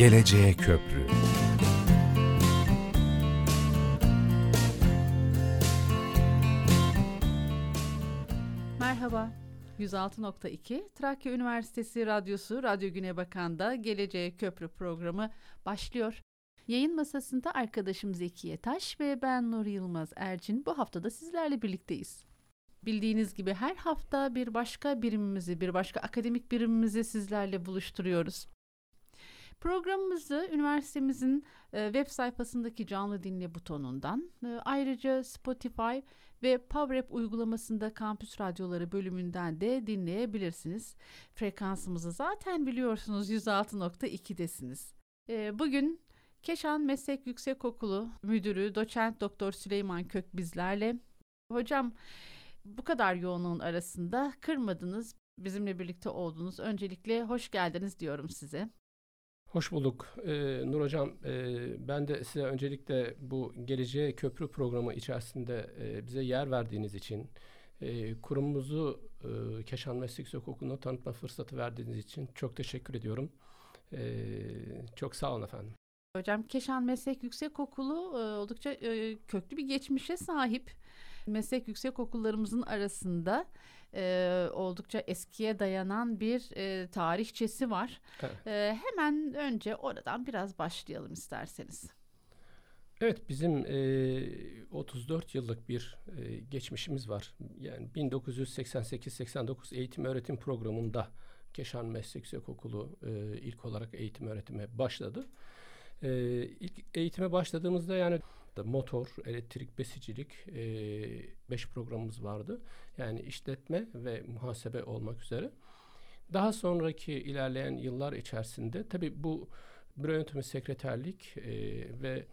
Geleceğe Köprü Merhaba. 106.2 Trakya Üniversitesi Radyosu Radyo Güne Bakan'da Geleceğe Köprü programı başlıyor. Yayın masasında arkadaşım Zekiye Taş ve ben Nur Yılmaz Ercin bu haftada sizlerle birlikteyiz. Bildiğiniz gibi her hafta bir başka birimimizi, bir başka akademik birimimizi sizlerle buluşturuyoruz. Programımızı üniversitemizin e, web sayfasındaki canlı dinle butonundan, e, ayrıca Spotify ve PowerApp uygulamasında Kampüs Radyoları bölümünden de dinleyebilirsiniz. Frekansımızı zaten biliyorsunuz 106.2'desiniz. E, bugün Keşan Meslek Yüksekokulu Müdürü Doçent Doktor Süleyman Kök bizlerle. Hocam bu kadar yoğunluğun arasında kırmadınız, bizimle birlikte oldunuz. Öncelikle hoş geldiniz diyorum size. Hoş bulduk ee, Nur Hocam. E, ben de size öncelikle bu Geleceğe Köprü programı içerisinde e, bize yer verdiğiniz için, e, kurumumuzu e, Keşan Meslek Yüksekokulu'na tanıtma fırsatı verdiğiniz için çok teşekkür ediyorum. E, çok sağ olun efendim. Hocam Keşan Meslek Yüksekokulu e, oldukça e, köklü bir geçmişe sahip. Meslek yüksekokullarımızın arasında e, oldukça eskiye dayanan bir e, tarihçesi var. Evet. E, hemen önce oradan biraz başlayalım isterseniz. Evet bizim e, 34 yıllık bir e, geçmişimiz var. Yani 1988-89 eğitim öğretim programında Keşan Meslek Yüksekokulu e, ilk olarak eğitim öğretime başladı. E, ilk eğitime başladığımızda yani motor, elektrik, besicilik e, beş programımız vardı. Yani işletme ve muhasebe olmak üzere. Daha sonraki ilerleyen yıllar içerisinde tabii bu büro yönetimi sekreterlik e, ve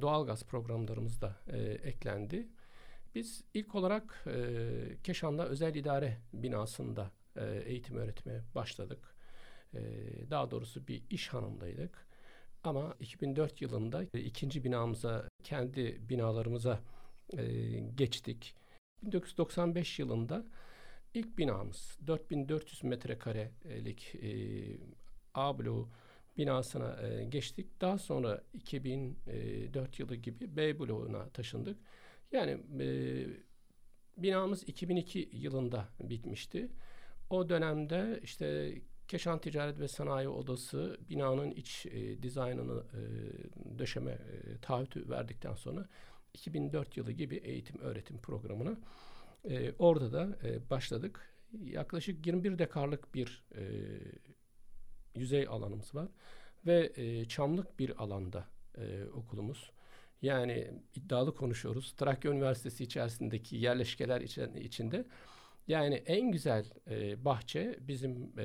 doğalgaz programlarımız da e, eklendi. Biz ilk olarak e, Keşan'da özel idare binasında e, eğitim öğretmeye başladık. E, daha doğrusu bir iş hanımdaydık. Ama 2004 yılında ikinci binamıza, kendi binalarımıza e, geçtik. 1995 yılında ilk binamız 4400 metrekarelik e, A bloğu binasına e, geçtik. Daha sonra 2004 yılı gibi B bloğuna taşındık. Yani e, binamız 2002 yılında bitmişti. O dönemde işte Keşan Ticaret ve Sanayi Odası binanın iç e, dizaynını e, döşeme e, taahhütü verdikten sonra 2004 yılı gibi eğitim öğretim programına e, orada da e, başladık. Yaklaşık 21 dekarlık bir e, yüzey alanımız var ve e, çamlık bir alanda e, okulumuz. Yani iddialı konuşuyoruz. Trakya Üniversitesi içerisindeki yerleşkeler içinde yani en güzel e, bahçe bizim e,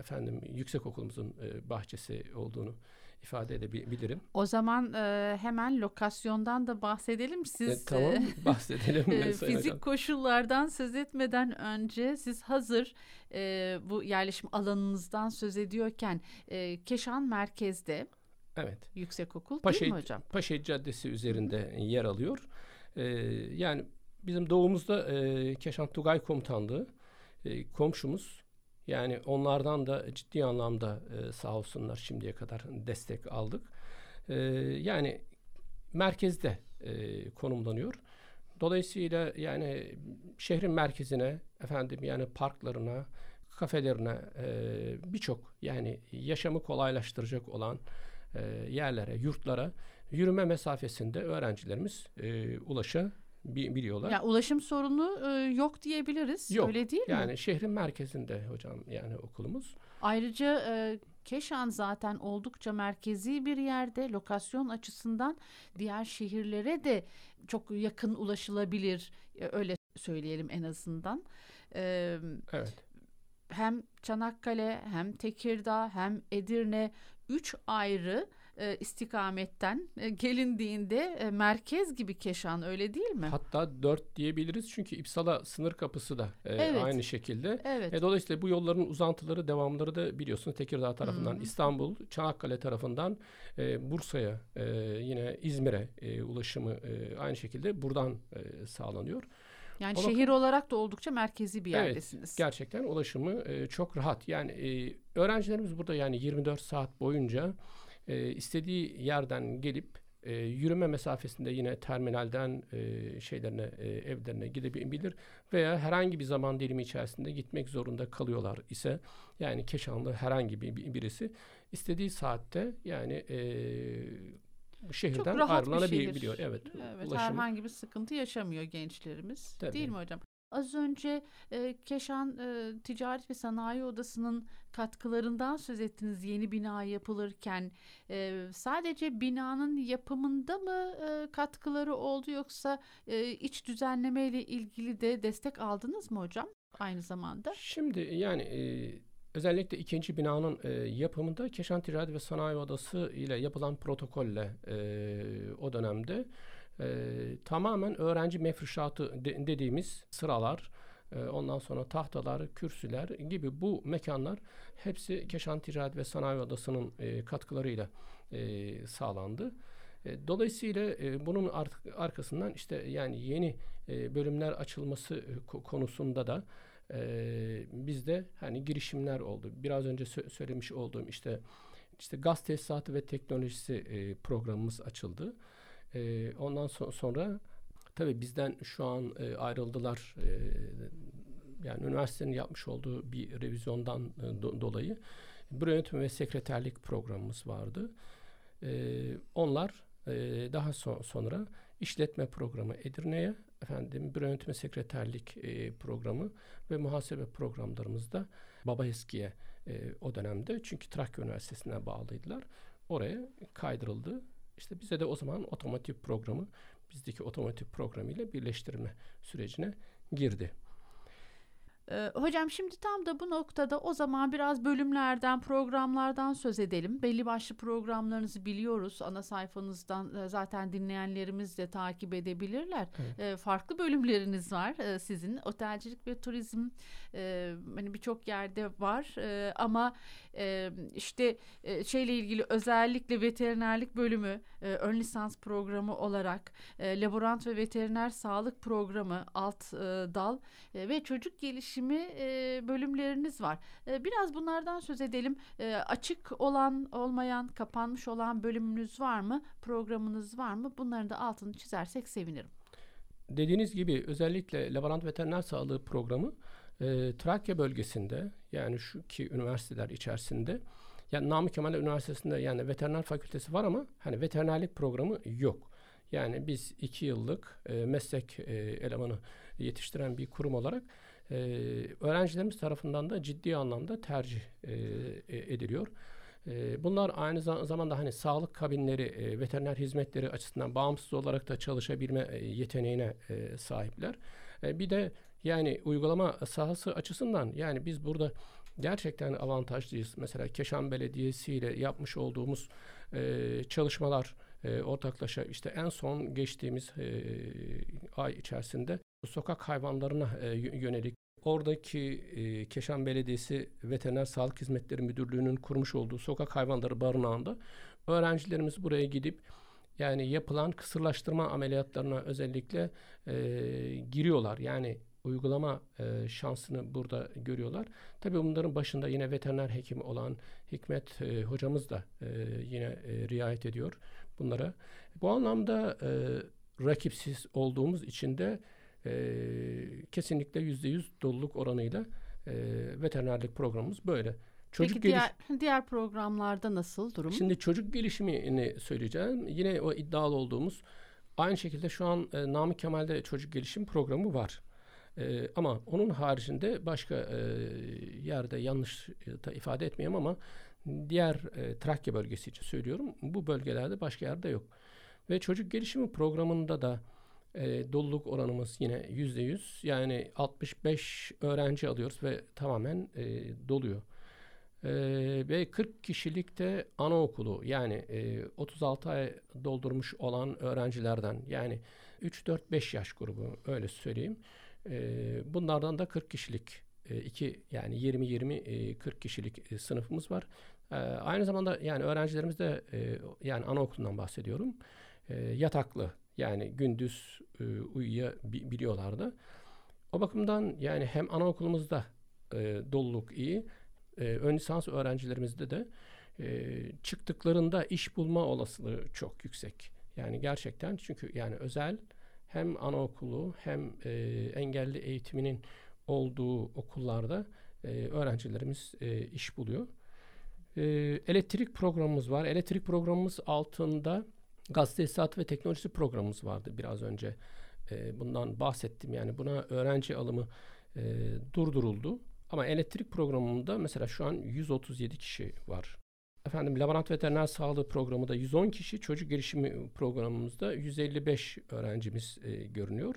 efendim yüksek okulumuzun e, bahçesi olduğunu ifade edebilirim. O zaman e, hemen lokasyondan da bahsedelim. Siz e, tamam bahsedelim. e, fizik koşullardan söz etmeden önce siz hazır e, bu yerleşim alanınızdan söz ediyorken e, Keşan merkezde Evet. Yüksek okul Paşa, değil mi hocam? Paşa Caddesi üzerinde Hı-hı. yer alıyor. Ee, yani bizim doğumuzda e, Keşan Tugay Komutanlığı e, komşumuz. Yani onlardan da ciddi anlamda e, sağ olsunlar şimdiye kadar destek aldık. E, yani merkezde e, konumlanıyor. Dolayısıyla yani şehrin merkezine, efendim yani parklarına, kafelerine e, birçok yani yaşamı kolaylaştıracak olan e, yerlere, yurtlara yürüme mesafesinde öğrencilerimiz e, ulaşabiliyorlar. Ya ulaşım sorunu e, yok diyebiliriz. Yok. Öyle değil yani mi? şehrin merkezinde hocam yani okulumuz. Ayrıca e, Keşan zaten oldukça merkezi bir yerde lokasyon açısından diğer şehirlere de çok yakın ulaşılabilir e, öyle söyleyelim en azından. E, evet. Hem Çanakkale hem Tekirdağ hem Edirne üç ayrı e, istikametten e, gelindiğinde e, merkez gibi Keşan öyle değil mi? Hatta dört diyebiliriz çünkü İpsala sınır kapısı da e, Evet. aynı şekilde. Evet. E, dolayısıyla bu yolların uzantıları, devamları da biliyorsunuz Tekirdağ tarafından hı. İstanbul, Çanakkale tarafından e, Bursa'ya, e, yine İzmir'e e, ulaşımı e, aynı şekilde buradan e, sağlanıyor. Yani O şehir olarak da oldukça merkezi bir Evet, yerdesiniz. Gerçekten ulaşımı e, çok rahat. Yani e, öğrencilerimiz burada yani 24 saat boyunca e, istediği yerden gelip e, yürüme mesafesinde yine terminalden e, şeylerine e, evlerine gidebilir veya herhangi bir zaman dilimi içerisinde gitmek zorunda kalıyorlar ise yani Keşanlı herhangi bir birisi istediği saatte yani e, şehirden ayrılanabiliyor. Evet. Evet. Herhangi bir sıkıntı yaşamıyor gençlerimiz. Tabii. Değil mi hocam? Az önce e, Keşan e, Ticaret ve Sanayi Odası'nın katkılarından söz ettiniz yeni bina yapılırken. E, sadece binanın yapımında mı e, katkıları oldu yoksa e, iç düzenleme ile ilgili de destek aldınız mı hocam aynı zamanda? Şimdi yani e, özellikle ikinci binanın e, yapımında Keşan Ticaret ve Sanayi Odası ile yapılan protokolle e, o dönemde e, tamamen öğrenci mefruşatı de, dediğimiz sıralar, e, ondan sonra tahtalar, kürsüler gibi bu mekanlar hepsi Keşan Ticaret ve Sanayi Odası'nın e, katkılarıyla e, sağlandı. E, dolayısıyla e, bunun arkasından işte yani yeni e, bölümler açılması konusunda da bizde hani girişimler oldu. Biraz önce sö- söylemiş olduğum işte işte gaz tesisatı ve teknolojisi programımız açıldı. E, ondan so- sonra tabii bizden şu an e, ayrıldılar. E, yani üniversitenin yapmış olduğu bir revizyondan e, do- dolayı büro yönetimi ve sekreterlik programımız vardı. E, onlar e, daha so- sonra işletme programı Edirne'ye, efendim büro yönetimi sekreterlik e, programı ve muhasebe programlarımızda Baba Eski'ye e, o dönemde çünkü Trakya Üniversitesi'ne bağlıydılar. Oraya kaydırıldı işte bize de o zaman otomotiv programı bizdeki otomotiv programı ile birleştirme sürecine girdi. Ee, hocam şimdi tam da bu noktada o zaman biraz bölümlerden, programlardan söz edelim. Belli başlı programlarınızı biliyoruz. Ana sayfanızdan e, zaten dinleyenlerimiz de takip edebilirler. Evet. Ee, farklı bölümleriniz var e, sizin. Otelcilik ve turizm e, hani birçok yerde var e, ama e, işte e, şeyle ilgili özellikle veterinerlik bölümü e, ön lisans programı olarak e, laborant ve veteriner sağlık programı alt e, dal e, ve çocuk gelişimi e, bölümleriniz var. E, biraz bunlardan söz edelim. E, açık olan olmayan kapanmış olan bölümünüz var mı? Programınız var mı? Bunların da altını çizersek sevinirim. Dediğiniz gibi özellikle laborant veteriner sağlığı programı e, Trakya bölgesinde yani şu ki üniversiteler içerisinde yani Namık Kemal Üniversitesi'nde yani veteriner fakültesi var ama hani veterinerlik programı yok. Yani biz iki yıllık e, meslek e, elemanı yetiştiren bir kurum olarak e, öğrencilerimiz tarafından da ciddi anlamda tercih e, e ediliyor. E, bunlar aynı zamanda hani sağlık kabinleri, e, veteriner hizmetleri açısından bağımsız olarak da çalışabilme e, yeteneğine sahipler. Bir de yani uygulama sahası açısından yani biz burada gerçekten avantajlıyız. Mesela Keşan Belediyesi ile yapmış olduğumuz çalışmalar ortaklaşa işte en son geçtiğimiz ay içerisinde sokak hayvanlarına e, yönelik oradaki e, Keşan Belediyesi Veteriner Sağlık Hizmetleri Müdürlüğü'nün kurmuş olduğu sokak hayvanları barınağında öğrencilerimiz buraya gidip yani yapılan kısırlaştırma ameliyatlarına özellikle e, giriyorlar. Yani uygulama e, şansını burada görüyorlar. Tabii bunların başında yine veteriner hekim olan Hikmet e, hocamız da e, yine e, riayet ediyor bunlara. Bu anlamda e, rakipsiz olduğumuz için de e, kesinlikle yüzde yüz doluluk oranıyla e, veterinerlik programımız böyle. Çocuk Peki diğer, diğer programlarda nasıl durum? Şimdi çocuk gelişimini söyleyeceğim. Yine o iddialı olduğumuz aynı şekilde şu an e, Namık Kemal'de çocuk gelişim programı var. E, ama onun haricinde başka e, yerde yanlış da ifade etmeyeyim ama diğer e, Trakya bölgesi için söylüyorum. Bu bölgelerde başka yerde yok. Ve çocuk gelişimi programında da e, doluluk oranımız yine yüzde yüz. Yani 65 öğrenci alıyoruz ve tamamen e, doluyor. E, ve 40 kişilikte anaokulu yani e, 36 ay doldurmuş olan öğrencilerden yani 3-4-5 yaş grubu öyle söyleyeyim. E, bunlardan da 40 kişilik e, iki yani 20-20 e, 40 kişilik e, sınıfımız var. Aynı zamanda yani öğrencilerimiz de e, yani anaokulundan bahsediyorum. Yataklı yani gündüz e, uyuyabiliyorlardı. O bakımdan yani hem anaokulumuzda e, doluluk iyi, e, ön lisans öğrencilerimizde de e, çıktıklarında iş bulma olasılığı çok yüksek. Yani gerçekten çünkü yani özel hem anaokulu hem e, engelli eğitiminin olduğu okullarda e, öğrencilerimiz e, iş buluyor. E, elektrik programımız var. Elektrik programımız altında gaz tesisatı ve teknolojisi programımız vardı biraz önce. E, bundan bahsettim. Yani buna öğrenci alımı e, durduruldu. Ama elektrik programında mesela şu an 137 kişi var. Efendim laborant veteriner sağlığı programı da 110 kişi, çocuk gelişimi programımızda 155 öğrencimiz e, görünüyor.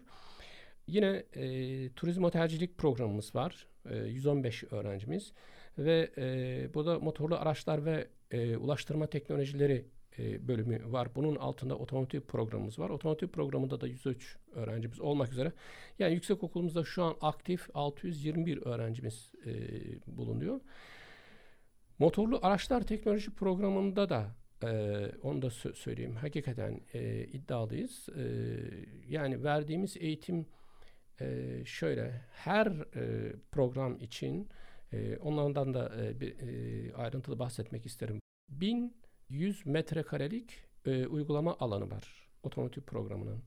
Yine e, turizm otelcilik programımız var. E, 115 öğrencimiz ve e, burada motorlu araçlar ve e, ulaştırma teknolojileri e, bölümü var. Bunun altında otomotiv programımız var. Otomotiv programında da 103 öğrencimiz olmak üzere. Yani yüksek okulumuzda şu an aktif 621 öğrencimiz e, bulunuyor. Motorlu araçlar teknoloji programında da e, onu da sö- söyleyeyim. Hakikaten e, iddialıyız. E, yani verdiğimiz eğitim e, şöyle her e, program için e, onlardan da e, bir, e, ayrıntılı bahsetmek isterim. 1100 metrekarelik e, uygulama alanı var otomotiv programının.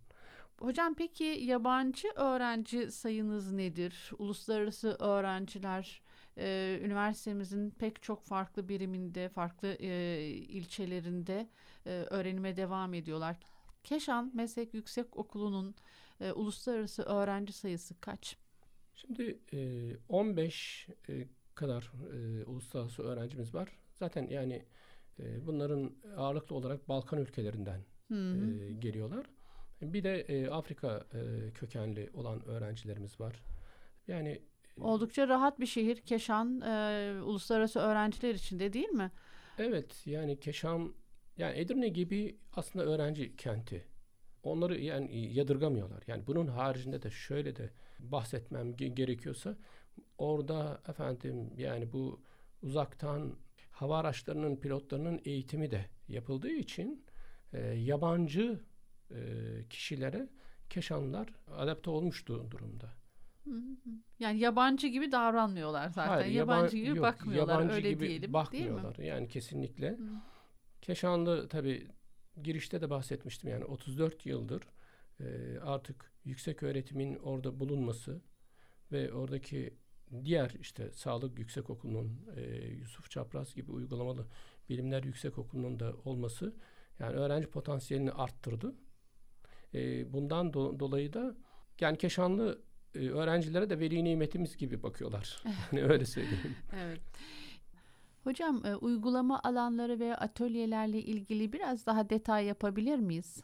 Hocam peki yabancı öğrenci sayınız nedir? Uluslararası öğrenciler e, üniversitemizin pek çok farklı biriminde, farklı e, ilçelerinde e, öğrenime devam ediyorlar. Keşan Meslek Yüksek Okulu'nun e, uluslararası öğrenci sayısı kaç? Şimdi e, 15 e, kadar e, uluslararası öğrencimiz var. Zaten yani e, bunların ağırlıklı olarak Balkan ülkelerinden e, geliyorlar. Bir de e, Afrika e, kökenli olan öğrencilerimiz var. Yani Oldukça rahat bir şehir Keşan e, uluslararası öğrenciler için de değil mi? Evet yani Keşan yani Edirne gibi aslında öğrenci kenti. Onları yani yadırgamıyorlar. Yani bunun haricinde de şöyle de bahsetmem ge- gerekiyorsa orada efendim yani bu uzaktan hava araçlarının pilotlarının eğitimi de yapıldığı için e, yabancı e, kişilere Keşanlar adapte olmuştu durumda. Yani yabancı gibi davranmıyorlar zaten. Hayır, yabancı yaban- gibi yok, bakmıyorlar yabancı öyle gibi diyelim değil mi? bakmıyorlar. Yani kesinlikle. Keşanlı tabii girişte de bahsetmiştim yani 34 yıldır e, artık yüksek öğretimin orada bulunması ve oradaki diğer işte Sağlık Yüksek Okulu'nun e, Yusuf Çapraz gibi uygulamalı bilimler yüksek okulunun da olması yani öğrenci potansiyelini arttırdı. E, bundan do- dolayı da yani Keşanlı e, öğrencilere de veli nimetimiz gibi bakıyorlar. Yani öyle söyleyeyim. Evet. Hocam e, uygulama alanları ve atölyelerle ilgili biraz daha detay yapabilir miyiz?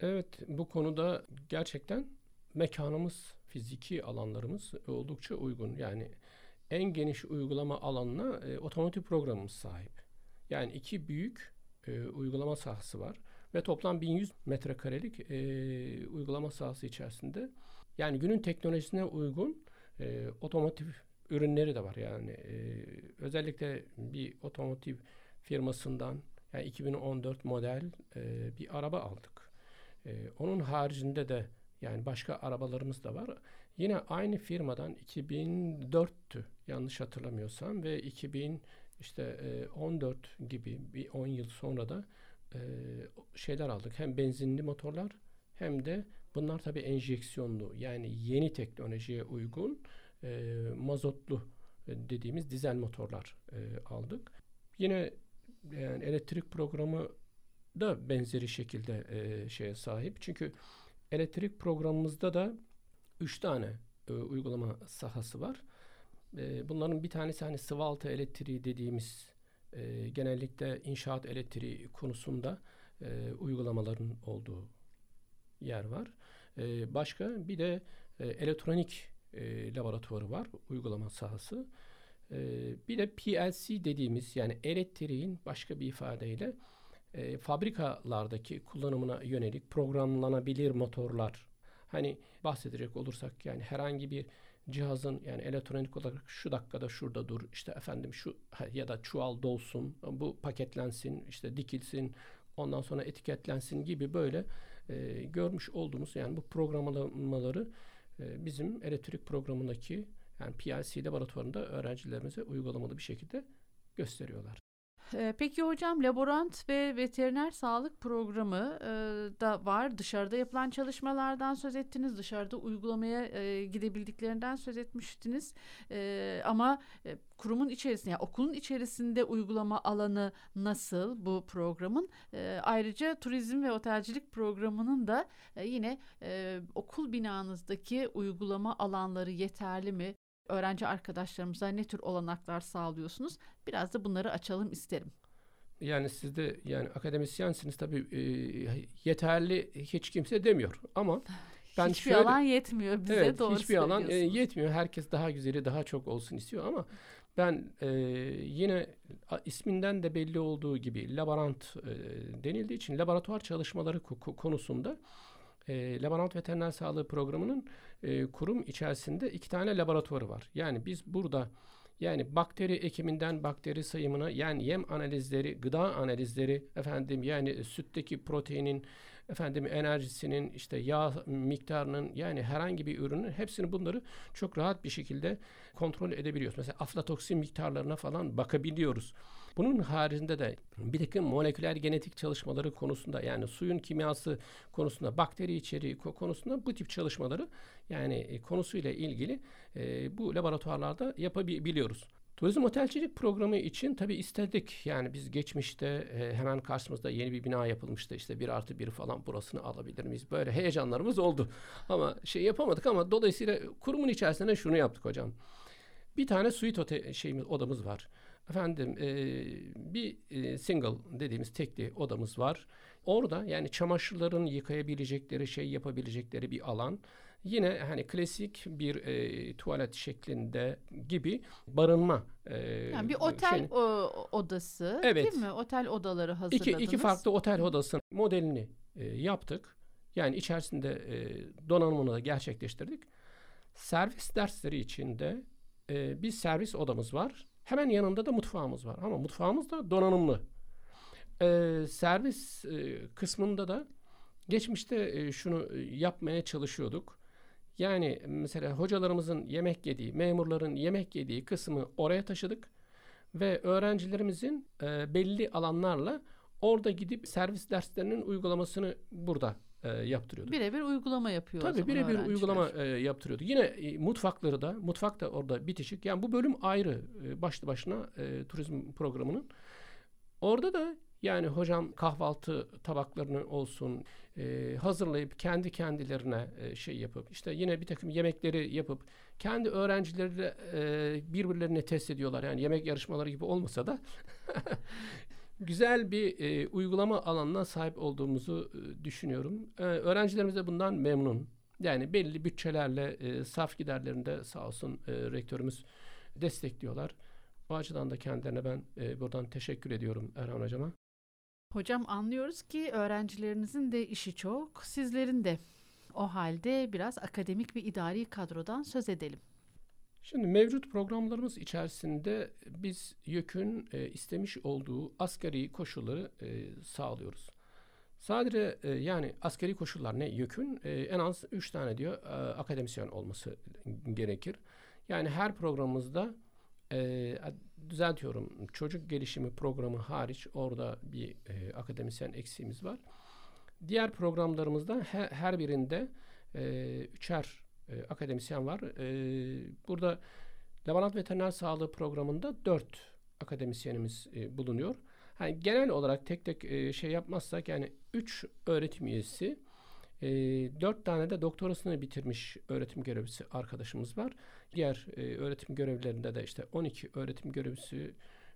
Evet bu konuda gerçekten mekanımız, fiziki alanlarımız oldukça uygun. Yani en geniş uygulama alanına e, otomotiv programımız sahip. Yani iki büyük e, uygulama sahası var ve toplam 1100 metrekarelik e, uygulama sahası içerisinde yani günün teknolojisine uygun e, otomotiv ürünleri de var. Yani e, özellikle bir otomotiv firmasından yani 2014 model e, bir araba aldık. E, onun haricinde de yani başka arabalarımız da var. Yine aynı firmadan 2004'tü yanlış hatırlamıyorsam ve 2000 işte e, 14 gibi bir 10 yıl sonra da e, şeyler aldık. Hem benzinli motorlar hem de bunlar tabii enjeksiyonlu yani yeni teknolojiye uygun e, mazotlu e, dediğimiz dizel motorlar e, aldık. Yine yani elektrik programı da benzeri şekilde e, şeye sahip. Çünkü elektrik programımızda da üç tane e, uygulama sahası var. E, bunların bir tanesi hani sıvı altı elektriği dediğimiz e, genellikle inşaat elektriği konusunda e, uygulamaların olduğu yer var. E, başka bir de e, elektronik e, laboratuvarı var, uygulama sahası. E, bir de PLC dediğimiz yani elektriğin başka bir ifadeyle e, fabrikalardaki kullanımına yönelik programlanabilir motorlar. Hani bahsedecek olursak yani herhangi bir cihazın yani elektronik olarak şu dakikada şurada dur işte efendim şu ya da çuval dolsun bu paketlensin işte dikilsin ondan sonra etiketlensin gibi böyle e, görmüş olduğumuz yani bu programlamaları e, bizim elektrik programındaki yani PLC laboratuvarında öğrencilerimize uygulamalı bir şekilde gösteriyorlar. Ee, peki hocam laborant ve veteriner sağlık programı e, da var. Dışarıda yapılan çalışmalardan söz ettiniz. Dışarıda uygulamaya e, gidebildiklerinden söz etmiştiniz. E, ama kurumun içerisinde yani okulun içerisinde uygulama alanı nasıl bu programın? Ayrıca turizm ve otelcilik programının da yine okul binanızdaki uygulama alanları yeterli mi? Öğrenci arkadaşlarımıza ne tür olanaklar sağlıyorsunuz? Biraz da bunları açalım isterim. Yani siz de yani akademisyensiniz tabii e, yeterli hiç kimse demiyor ama ben hiçbir şöyle, alan yetmiyor bize evet, doğru hiçbir alan e, yetmiyor. Herkes daha güzeli daha çok olsun istiyor ama ben e, yine isminden de belli olduğu gibi laborant e, denildiği için laboratuvar çalışmaları konusunda e, laborant veteriner sağlığı programının e, kurum içerisinde iki tane laboratuvarı var. Yani biz burada yani bakteri ekiminden bakteri sayımına yani yem analizleri, gıda analizleri efendim yani sütteki proteinin efendim enerjisinin işte yağ miktarının yani herhangi bir ürünün hepsini bunları çok rahat bir şekilde kontrol edebiliyoruz. Mesela aflatoksin miktarlarına falan bakabiliyoruz. Bunun haricinde de bir takım moleküler genetik çalışmaları konusunda yani suyun kimyası konusunda, bakteri içeriği konusunda bu tip çalışmaları yani e, konusuyla ilgili e, bu laboratuvarlarda yapabiliyoruz. Turizm otelcilik programı için tabii istedik. Yani biz geçmişte e, hemen karşımızda yeni bir bina yapılmıştı. İşte bir artı bir falan burasını alabilir miyiz? Böyle heyecanlarımız oldu. Ama şey yapamadık ama dolayısıyla kurumun içerisinde şunu yaptık hocam. Bir tane suite otel şeyimiz odamız var. Efendim e, bir e, single dediğimiz tekli odamız var. Orada yani çamaşırların yıkayabilecekleri şey yapabilecekleri bir alan. Yine hani klasik bir e, tuvalet şeklinde gibi barınma. E, yani bir otel şey, odası evet. değil mi? Otel odaları hazırladınız. İki, iki farklı otel odasının modelini e, yaptık. Yani içerisinde e, donanımını da gerçekleştirdik. Servis dersleri içinde e, bir servis odamız var. Hemen yanında da mutfağımız var. Ama mutfağımız da donanımlı. Ee, servis e, kısmında da geçmişte e, şunu e, yapmaya çalışıyorduk. Yani mesela hocalarımızın yemek yediği, memurların yemek yediği kısmı oraya taşıdık ve öğrencilerimizin e, belli alanlarla orada gidip servis derslerinin uygulamasını burada e, yaptırıyorduk. Birebir uygulama yapıyor Tabii birebir uygulama e, yaptırıyorduk. Yine e, mutfakları da, mutfak da orada bitişik. Yani bu bölüm ayrı e, başlı başına e, turizm programının. Orada da yani hocam kahvaltı tabaklarını olsun e, hazırlayıp kendi kendilerine e, şey yapıp işte yine bir takım yemekleri yapıp kendi öğrencileriyle e, birbirlerini test ediyorlar. Yani yemek yarışmaları gibi olmasa da güzel bir e, uygulama alanına sahip olduğumuzu e, düşünüyorum. E, öğrencilerimiz de bundan memnun. Yani belli bütçelerle e, saf giderlerinde sağ olsun e, rektörümüz destekliyorlar. Bu açıdan da kendilerine ben e, buradan teşekkür ediyorum Erhan Hocama. Hocam anlıyoruz ki öğrencilerinizin de işi çok, sizlerin de. O halde biraz akademik ve idari kadrodan söz edelim. Şimdi mevcut programlarımız içerisinde biz YÖK'ün e, istemiş olduğu asgari koşulları e, sağlıyoruz. Sadece e, yani askeri koşullar ne YÖK'ün e, en az 3 tane diyor e, akademisyen olması gerekir. Yani her programımızda e, düzeltiyorum çocuk gelişimi programı hariç orada bir e, akademisyen eksiğimiz var. Diğer programlarımızda her, her birinde e, üçer e, akademisyen var. E, burada Laborant Veteriner Sağlığı programında dört akademisyenimiz e, bulunuyor. Yani genel olarak tek tek e, şey yapmazsak yani üç öğretim üyesi, e, dört tane de doktorasını bitirmiş öğretim görevlisi arkadaşımız var. Diğer e, öğretim görevlilerinde de işte 12 öğretim görevlisi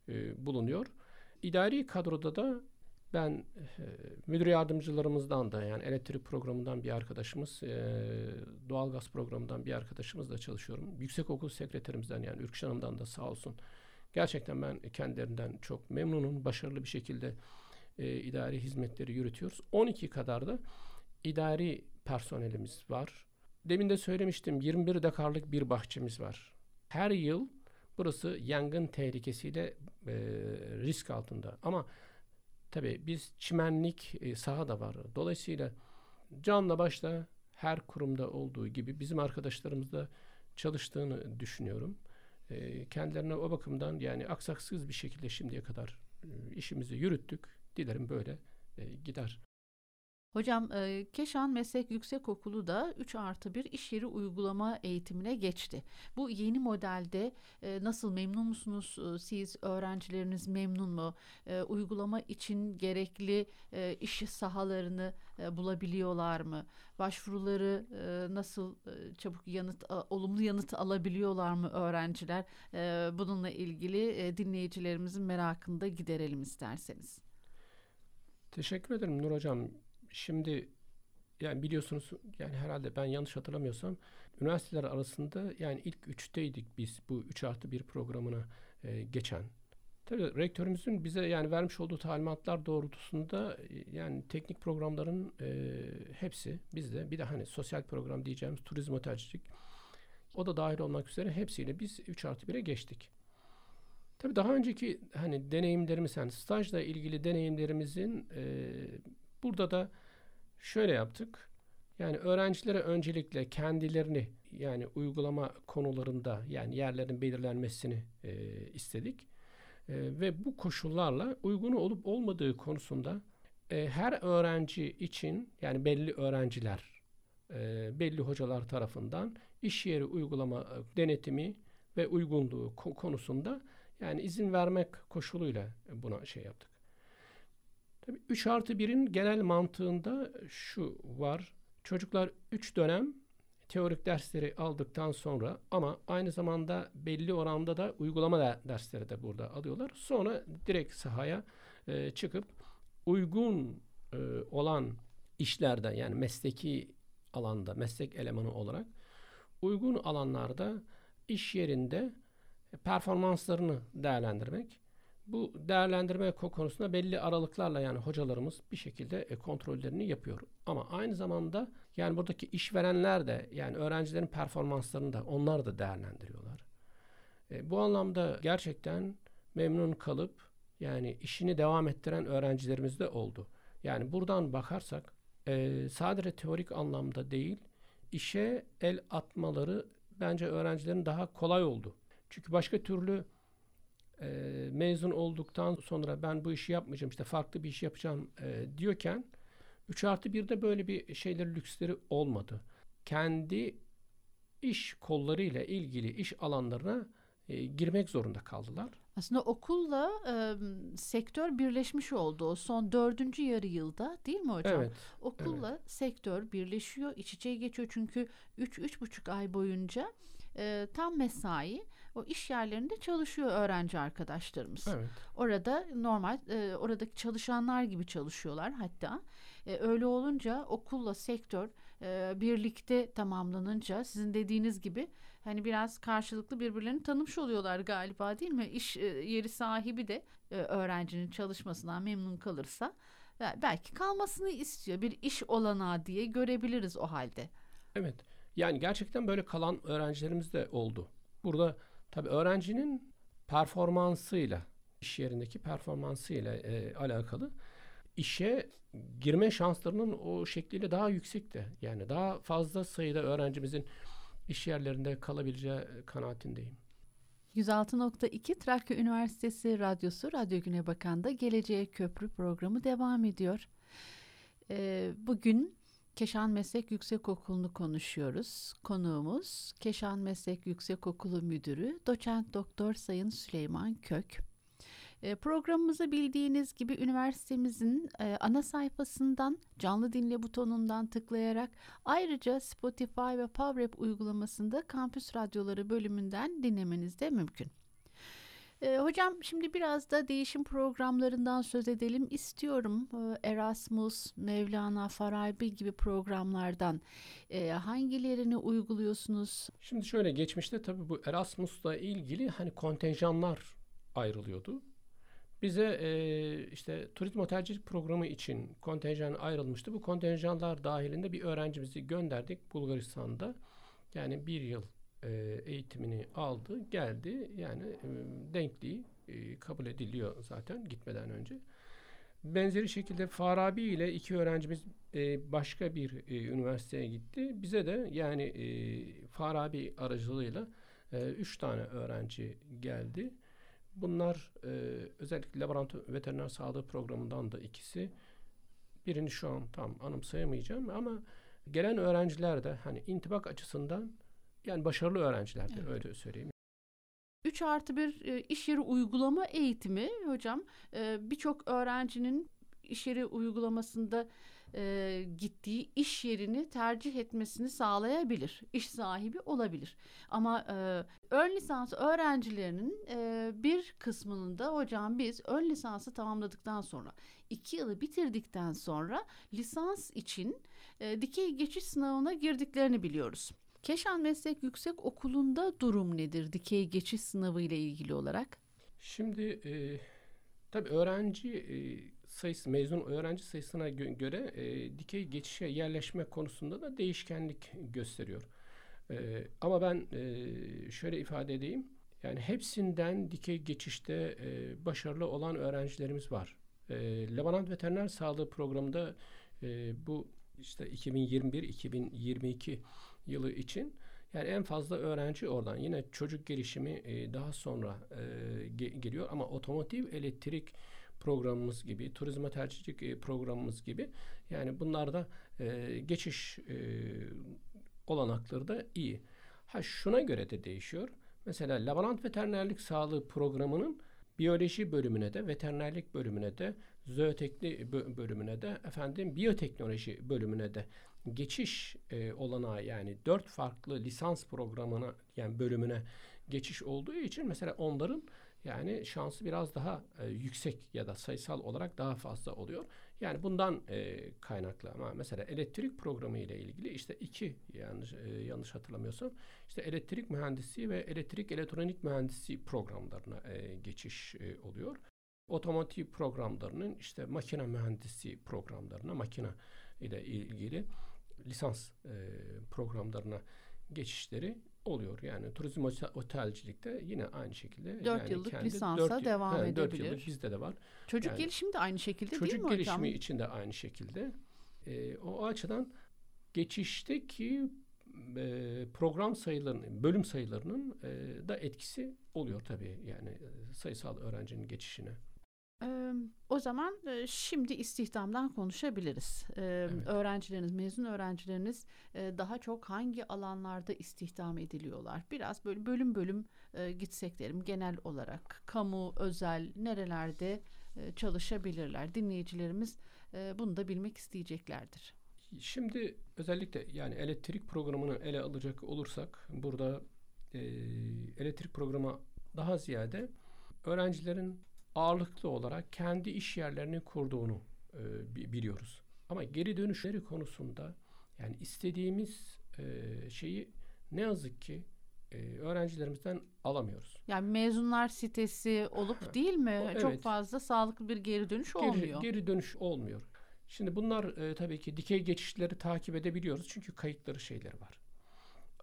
e, bulunuyor. İdari kadroda da ben e, müdür yardımcılarımızdan da yani elektrik programından bir arkadaşımız, e, doğalgaz programından bir arkadaşımızla çalışıyorum. Yüksek okul sekreterimizden yani Ürküş Hanım'dan da sağ olsun. Gerçekten ben kendilerinden çok memnunum. Başarılı bir şekilde e, idari hizmetleri yürütüyoruz. 12 kadar da idari personelimiz var. Demin de söylemiştim 21 dekarlık bir bahçemiz var. Her yıl burası yangın tehlikesiyle e, risk altında. Ama Tabii biz çimenlik e, saha da var. Dolayısıyla canla başla her kurumda olduğu gibi bizim arkadaşlarımız da çalıştığını düşünüyorum. E, kendilerine o bakımdan yani aksaksız bir şekilde şimdiye kadar e, işimizi yürüttük. Dilerim böyle gider. Hocam e, Keşan Meslek Yüksekokulu da 3 artı 1 iş yeri uygulama eğitimine geçti. Bu yeni modelde e, nasıl memnun musunuz e, siz? Öğrencileriniz memnun mu? Uygulama için gerekli iş sahalarını bulabiliyorlar mı? Başvuruları nasıl çabuk yanıt, olumlu yanıt alabiliyorlar mı öğrenciler? Bununla ilgili dinleyicilerimizin merakını da giderelim isterseniz. Teşekkür ederim Nur Hocam. Şimdi yani biliyorsunuz yani herhalde ben yanlış hatırlamıyorsam üniversiteler arasında yani ilk üçteydik biz bu 3 artı 1 programına e, geçen. Tabii rektörümüzün bize yani vermiş olduğu talimatlar doğrultusunda e, yani teknik programların e, hepsi bizde bir de hani sosyal program diyeceğimiz turizm otelcilik o da dahil olmak üzere hepsiyle biz 3 artı 1'e geçtik. Tabii daha önceki hani deneyimlerimiz yani stajla ilgili deneyimlerimizin e, burada da şöyle yaptık. Yani öğrencilere öncelikle kendilerini yani uygulama konularında yani yerlerin belirlenmesini e, istedik. E, ve bu koşullarla uygun olup olmadığı konusunda e, her öğrenci için yani belli öğrenciler e, belli hocalar tarafından iş yeri uygulama e, denetimi ve uygunluğu konusunda yani izin vermek koşuluyla buna şey yaptık. Tabii 3 artı 1'in genel mantığında şu var. Çocuklar 3 dönem teorik dersleri aldıktan sonra ama aynı zamanda belli oranda da uygulama dersleri de burada alıyorlar. Sonra direkt sahaya e, çıkıp uygun e, olan işlerden yani mesleki alanda meslek elemanı olarak uygun alanlarda iş yerinde performanslarını değerlendirmek. Bu değerlendirme konusunda belli aralıklarla yani hocalarımız bir şekilde e, kontrollerini yapıyor. Ama aynı zamanda yani buradaki işverenler de yani öğrencilerin performanslarını da onlar da değerlendiriyorlar. E, bu anlamda gerçekten memnun kalıp yani işini devam ettiren öğrencilerimiz de oldu. Yani buradan bakarsak e, sadece teorik anlamda değil işe el atmaları bence öğrencilerin daha kolay oldu. Çünkü başka türlü e, mezun olduktan sonra ben bu işi yapmayacağım işte farklı bir iş yapacağım e, diyorken 3 artı 1'de böyle bir şeyler lüksleri olmadı. Kendi iş kollarıyla ilgili iş alanlarına e, girmek zorunda kaldılar. Aslında okulla e, sektör birleşmiş oldu o son dördüncü yarı yılda değil mi hocam? Evet. Okulla evet. sektör birleşiyor, iç içe geçiyor çünkü üç üç buçuk ay boyunca e, tam mesai o iş yerlerinde çalışıyor öğrenci arkadaşlarımız. Evet. Orada normal e, oradaki çalışanlar gibi çalışıyorlar hatta. E, öyle olunca okulla sektör e, birlikte tamamlanınca sizin dediğiniz gibi hani biraz karşılıklı birbirlerini tanımış oluyorlar galiba değil mi? İş e, yeri sahibi de e, öğrencinin çalışmasından memnun kalırsa belki kalmasını istiyor. Bir iş olanağı diye görebiliriz o halde. Evet. Yani gerçekten böyle kalan öğrencilerimiz de oldu. Burada tabii öğrencinin performansıyla, iş yerindeki performansıyla e, alakalı işe girme şanslarının o şekliyle daha yüksekti. Yani daha fazla sayıda öğrencimizin iş yerlerinde kalabileceği kanaatindeyim. 106.2 Trakya Üniversitesi Radyosu Radyo Güne Bakan'da Geleceğe Köprü programı devam ediyor. Ee, bugün Keşan Meslek Yüksekokulu'nu konuşuyoruz. Konuğumuz Keşan Meslek Yüksekokulu Müdürü Doçent Doktor Sayın Süleyman Kök. E, programımızı bildiğiniz gibi üniversitemizin e, ana sayfasından canlı dinle butonundan tıklayarak ayrıca Spotify ve PowerApp uygulamasında Kampüs Radyoları bölümünden dinlemeniz de mümkün. E, hocam şimdi biraz da değişim programlarından söz edelim istiyorum. E, Erasmus, Mevlana, Farabi gibi programlardan e, hangilerini uyguluyorsunuz? Şimdi şöyle geçmişte tabii bu Erasmus'la ilgili hani kontenjanlar ayrılıyordu. Bize e, işte turizm otelcilik programı için kontenjan ayrılmıştı. Bu kontenjanlar dahilinde bir öğrencimizi gönderdik Bulgaristan'da. Yani bir yıl e, eğitimini aldı, geldi. Yani e, denkliği e, kabul ediliyor zaten gitmeden önce. Benzeri şekilde Farabi ile iki öğrencimiz e, başka bir e, üniversiteye gitti. Bize de yani e, Farabi aracılığıyla e, üç tane öğrenci geldi. bunlar e, özellikle laboratuvar veteriner sağlığı programından da ikisi. Birini şu an tam anımsayamayacağım ama gelen öğrenciler de hani intibak açısından yani başarılı öğrencilerdir evet. öyle söyleyeyim. 3 artı 1 e, iş yeri uygulama eğitimi hocam e, birçok öğrencinin iş yeri uygulamasında e, gittiği iş yerini tercih etmesini sağlayabilir. İş sahibi olabilir. Ama e, ön lisans öğrencilerinin e, bir kısmının da hocam biz ön lisansı tamamladıktan sonra iki yılı bitirdikten sonra lisans için e, dikey geçiş sınavına girdiklerini biliyoruz. Keşan Meslek Yüksek Okulu'nda durum nedir dikey geçiş sınavı ile ilgili olarak? Şimdi e, tabii öğrenci e, sayısı mezun öğrenci sayısına gö- göre e, dikey geçişe yerleşme konusunda da değişkenlik gösteriyor. E, ama ben e, şöyle ifade edeyim. Yani hepsinden dikey geçişte e, başarılı olan öğrencilerimiz var. E, Lebanon Veteriner Sağlığı Programı'nda e, bu işte 2021-2022 yılı için yani en fazla öğrenci oradan. Yine çocuk gelişimi e, daha sonra e, ge- geliyor ama otomotiv elektrik programımız gibi, turizme tercihlik e, programımız gibi yani bunlarda e, geçiş e, olanakları da iyi. Ha şuna göre de değişiyor. Mesela laborant veterinerlik sağlığı programının biyoloji bölümüne de, veterinerlik bölümüne de, zootekni bölümüne de, efendim biyoteknoloji bölümüne de geçiş e, olanağı yani dört farklı lisans programına yani bölümüne geçiş olduğu için mesela onların yani şansı biraz daha e, yüksek ya da sayısal olarak daha fazla oluyor. Yani bundan e, kaynaklı ama mesela elektrik programı ile ilgili işte iki yanlış e, yanlış hatırlamıyorsam işte elektrik mühendisi ve elektrik elektronik mühendisi programlarına e, geçiş e, oluyor. Otomotiv programlarının işte makine mühendisi programlarına makine ile ilgili lisans e, programlarına geçişleri oluyor. Yani turizm otelcilikte yine aynı şekilde. 4 yani yıllık kendi, lisansa 4 devam he, edebilir. 4 yıllık bizde de var. Çocuk yani, gelişimi de aynı şekilde değil mi hocam? Çocuk gelişimi için de aynı şekilde. E, o açıdan geçişteki e, program sayılarının, bölüm sayılarının e, da etkisi oluyor tabii. Yani e, sayısal öğrencinin geçişine. Ee, o zaman e, şimdi istihdamdan konuşabiliriz. Ee, evet. Öğrencileriniz, mezun öğrencileriniz e, daha çok hangi alanlarda istihdam ediliyorlar? Biraz böyle bölüm bölüm e, gitsek derim genel olarak. Kamu, özel nerelerde çalışabilirler? Dinleyicilerimiz bunu da bilmek isteyeceklerdir. Şimdi özellikle yani elektrik programını ele alacak olursak burada elektrik programı daha ziyade öğrencilerin ağırlıklı olarak kendi iş yerlerini kurduğunu e, biliyoruz. Ama geri dönüşleri konusunda yani istediğimiz e, şeyi ne yazık ki e, öğrencilerimizden alamıyoruz. Yani mezunlar sitesi olup değil mi? O, evet. Çok fazla sağlıklı bir geri dönüş geri, olmuyor. Geri dönüş olmuyor. Şimdi bunlar e, tabii ki dikey geçişleri takip edebiliyoruz çünkü kayıtları şeyleri var.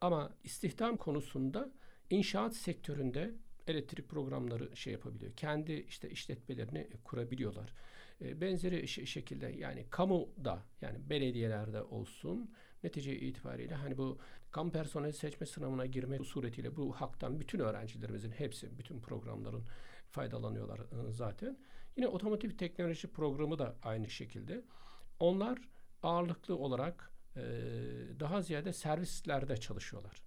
Ama istihdam konusunda inşaat sektöründe elektrik programları şey yapabiliyor. Kendi işte işletmelerini kurabiliyorlar. E, benzeri şekilde yani kamuda yani belediyelerde olsun netice itibariyle hani bu kamu personel seçme sınavına girme suretiyle bu haktan bütün öğrencilerimizin hepsi bütün programların faydalanıyorlar ıı, zaten. Yine otomotiv teknoloji programı da aynı şekilde. Onlar ağırlıklı olarak daha ziyade servislerde çalışıyorlar.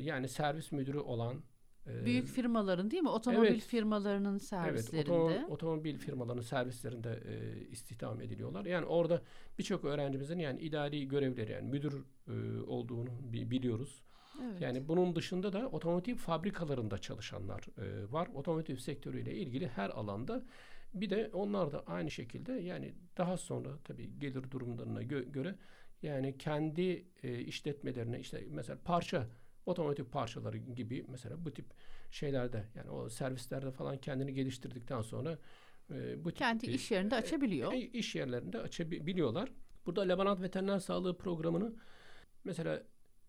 Yani servis müdürü olan Büyük firmaların değil mi? Otomobil evet, firmalarının servislerinde. Evet, otom, otomobil firmalarının servislerinde e, istihdam ediliyorlar. Yani orada birçok öğrencimizin yani idari görevleri yani müdür e, olduğunu biliyoruz. Evet. Yani bunun dışında da otomotiv fabrikalarında çalışanlar e, var. Otomotiv sektörüyle ilgili her alanda. Bir de onlar da aynı şekilde yani daha sonra tabii gelir durumlarına gö- göre yani kendi e, işletmelerine işte mesela parça otomotiv parçaları gibi mesela bu tip şeylerde yani o servislerde falan kendini geliştirdikten sonra e, bu kendi tip, iş yerinde e, açabiliyor. E, iş yerlerinde açabiliyorlar. Burada Lebanon Veteriner Sağlığı Programı'nı mesela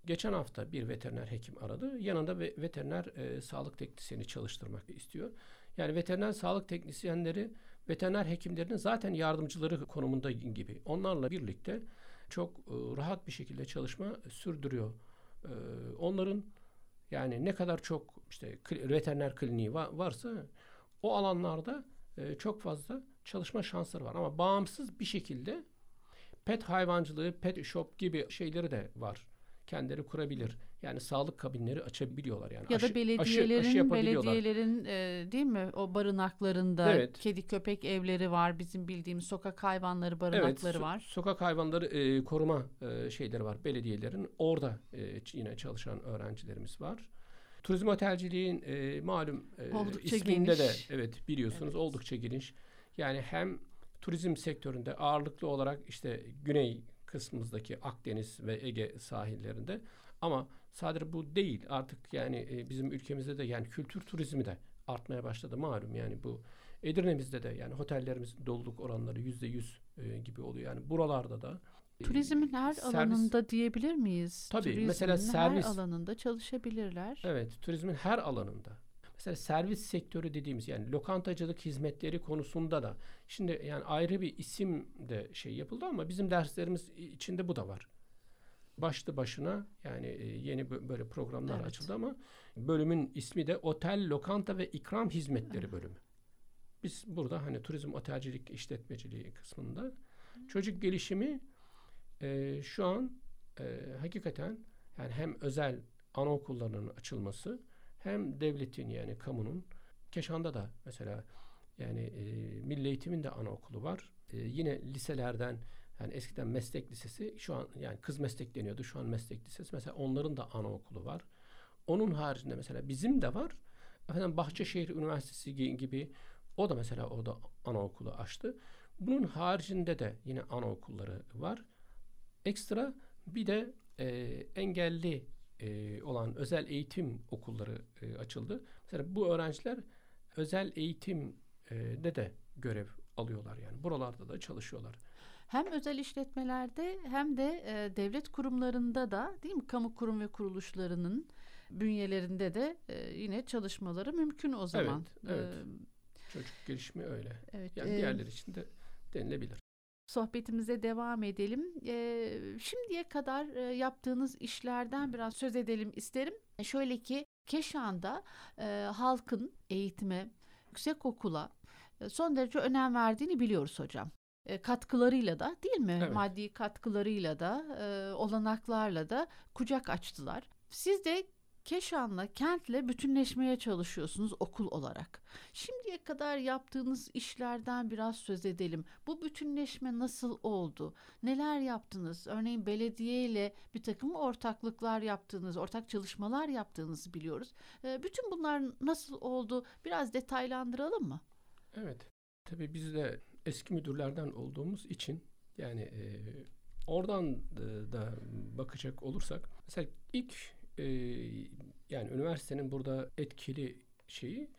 geçen hafta bir veteriner hekim aradı. Yanında ve veteriner e, sağlık teknisyeni çalıştırmak istiyor. Yani veteriner sağlık teknisyenleri veteriner hekimlerinin zaten yardımcıları konumunda gibi. Onlarla birlikte çok e, rahat bir şekilde çalışma sürdürüyor. Ee, onların Yani ne kadar çok işte veteriner kliniği var, varsa o alanlarda e, çok fazla çalışma şansları var. Ama bağımsız bir şekilde pet hayvancılığı, pet shop gibi şeyleri de var. Kendileri kurabilir. Yani sağlık kabinleri açabiliyorlar yani. Ya da belediyelerin aşı, aşı belediyelerin e, değil mi o barınaklarında evet. kedi köpek evleri var. Bizim bildiğimiz sokak hayvanları barınakları evet, var. Sokak hayvanları e, koruma e, şeyleri var belediyelerin. Orada e, yine çalışan öğrencilerimiz var. Turizm otelciliğin e, malum e, isminde geniş. de evet biliyorsunuz evet. oldukça geniş. Yani hem turizm sektöründe ağırlıklı olarak işte güney kısmımızdaki Akdeniz ve Ege sahillerinde ama sadece bu değil artık yani e, bizim ülkemizde de yani kültür turizmi de artmaya başladı malum yani bu Edirne'mizde de yani otellerimizin doluluk oranları yüzde yüz e, gibi oluyor yani buralarda da e, Turizmin her servis, alanında diyebilir miyiz? Tabii Turizmin mesela servis her alanında çalışabilirler. Evet, turizmin her alanında. Mesela servis sektörü dediğimiz yani lokantacılık hizmetleri konusunda da şimdi yani ayrı bir isim de şey yapıldı ama bizim derslerimiz içinde bu da var. Başlı başına yani e, yeni böyle programlar evet. açıldı ama bölümün ismi de otel, lokanta ve ikram hizmetleri bölümü. Biz burada hani turizm otelcilik işletmeciliği kısmında çocuk gelişimi e, şu an e, hakikaten yani hem özel anaokullarının açılması hem devletin yani kamunun Keşan'da da mesela yani e, milli eğitimin de anaokulu var. E, yine liselerden yani eskiden meslek lisesi şu an yani kız meslek deniyordu şu an meslek lisesi mesela onların da anaokulu var. Onun haricinde mesela bizim de var. Efendim Bahçeşehir Üniversitesi gibi o da mesela o da anaokulu açtı. Bunun haricinde de yine anaokulları var. Ekstra bir de e, engelli e, olan özel eğitim okulları e, açıldı. Mesela bu öğrenciler özel eğitimde de görev alıyorlar yani buralarda da çalışıyorlar. Hem özel işletmelerde hem de e, devlet kurumlarında da değil mi kamu kurum ve kuruluşlarının bünyelerinde de e, yine çalışmaları mümkün o zaman. Evet, evet. Ee, Çocuk gelişimi öyle. Evet, yani e, diğerleri için de denilebilir sohbetimize devam edelim. E, şimdiye kadar e, yaptığınız işlerden biraz söz edelim isterim. Şöyle ki Keşan'da e, halkın eğitime, yüksek okula e, son derece önem verdiğini biliyoruz hocam. E, katkılarıyla da değil mi? Evet. Maddi katkılarıyla da, e, olanaklarla da kucak açtılar. Siz de Keşan'la, kentle bütünleşmeye çalışıyorsunuz okul olarak. Şimdiye kadar yaptığınız işlerden biraz söz edelim. Bu bütünleşme nasıl oldu? Neler yaptınız? Örneğin belediye ile bir takım ortaklıklar yaptığınız, ortak çalışmalar yaptığınızı biliyoruz. Ee, bütün bunlar nasıl oldu? Biraz detaylandıralım mı? Evet. Tabii biz de eski müdürlerden olduğumuz için yani e, oradan da, da bakacak olursak mesela ilk e, yani üniversitenin burada etkili şeyi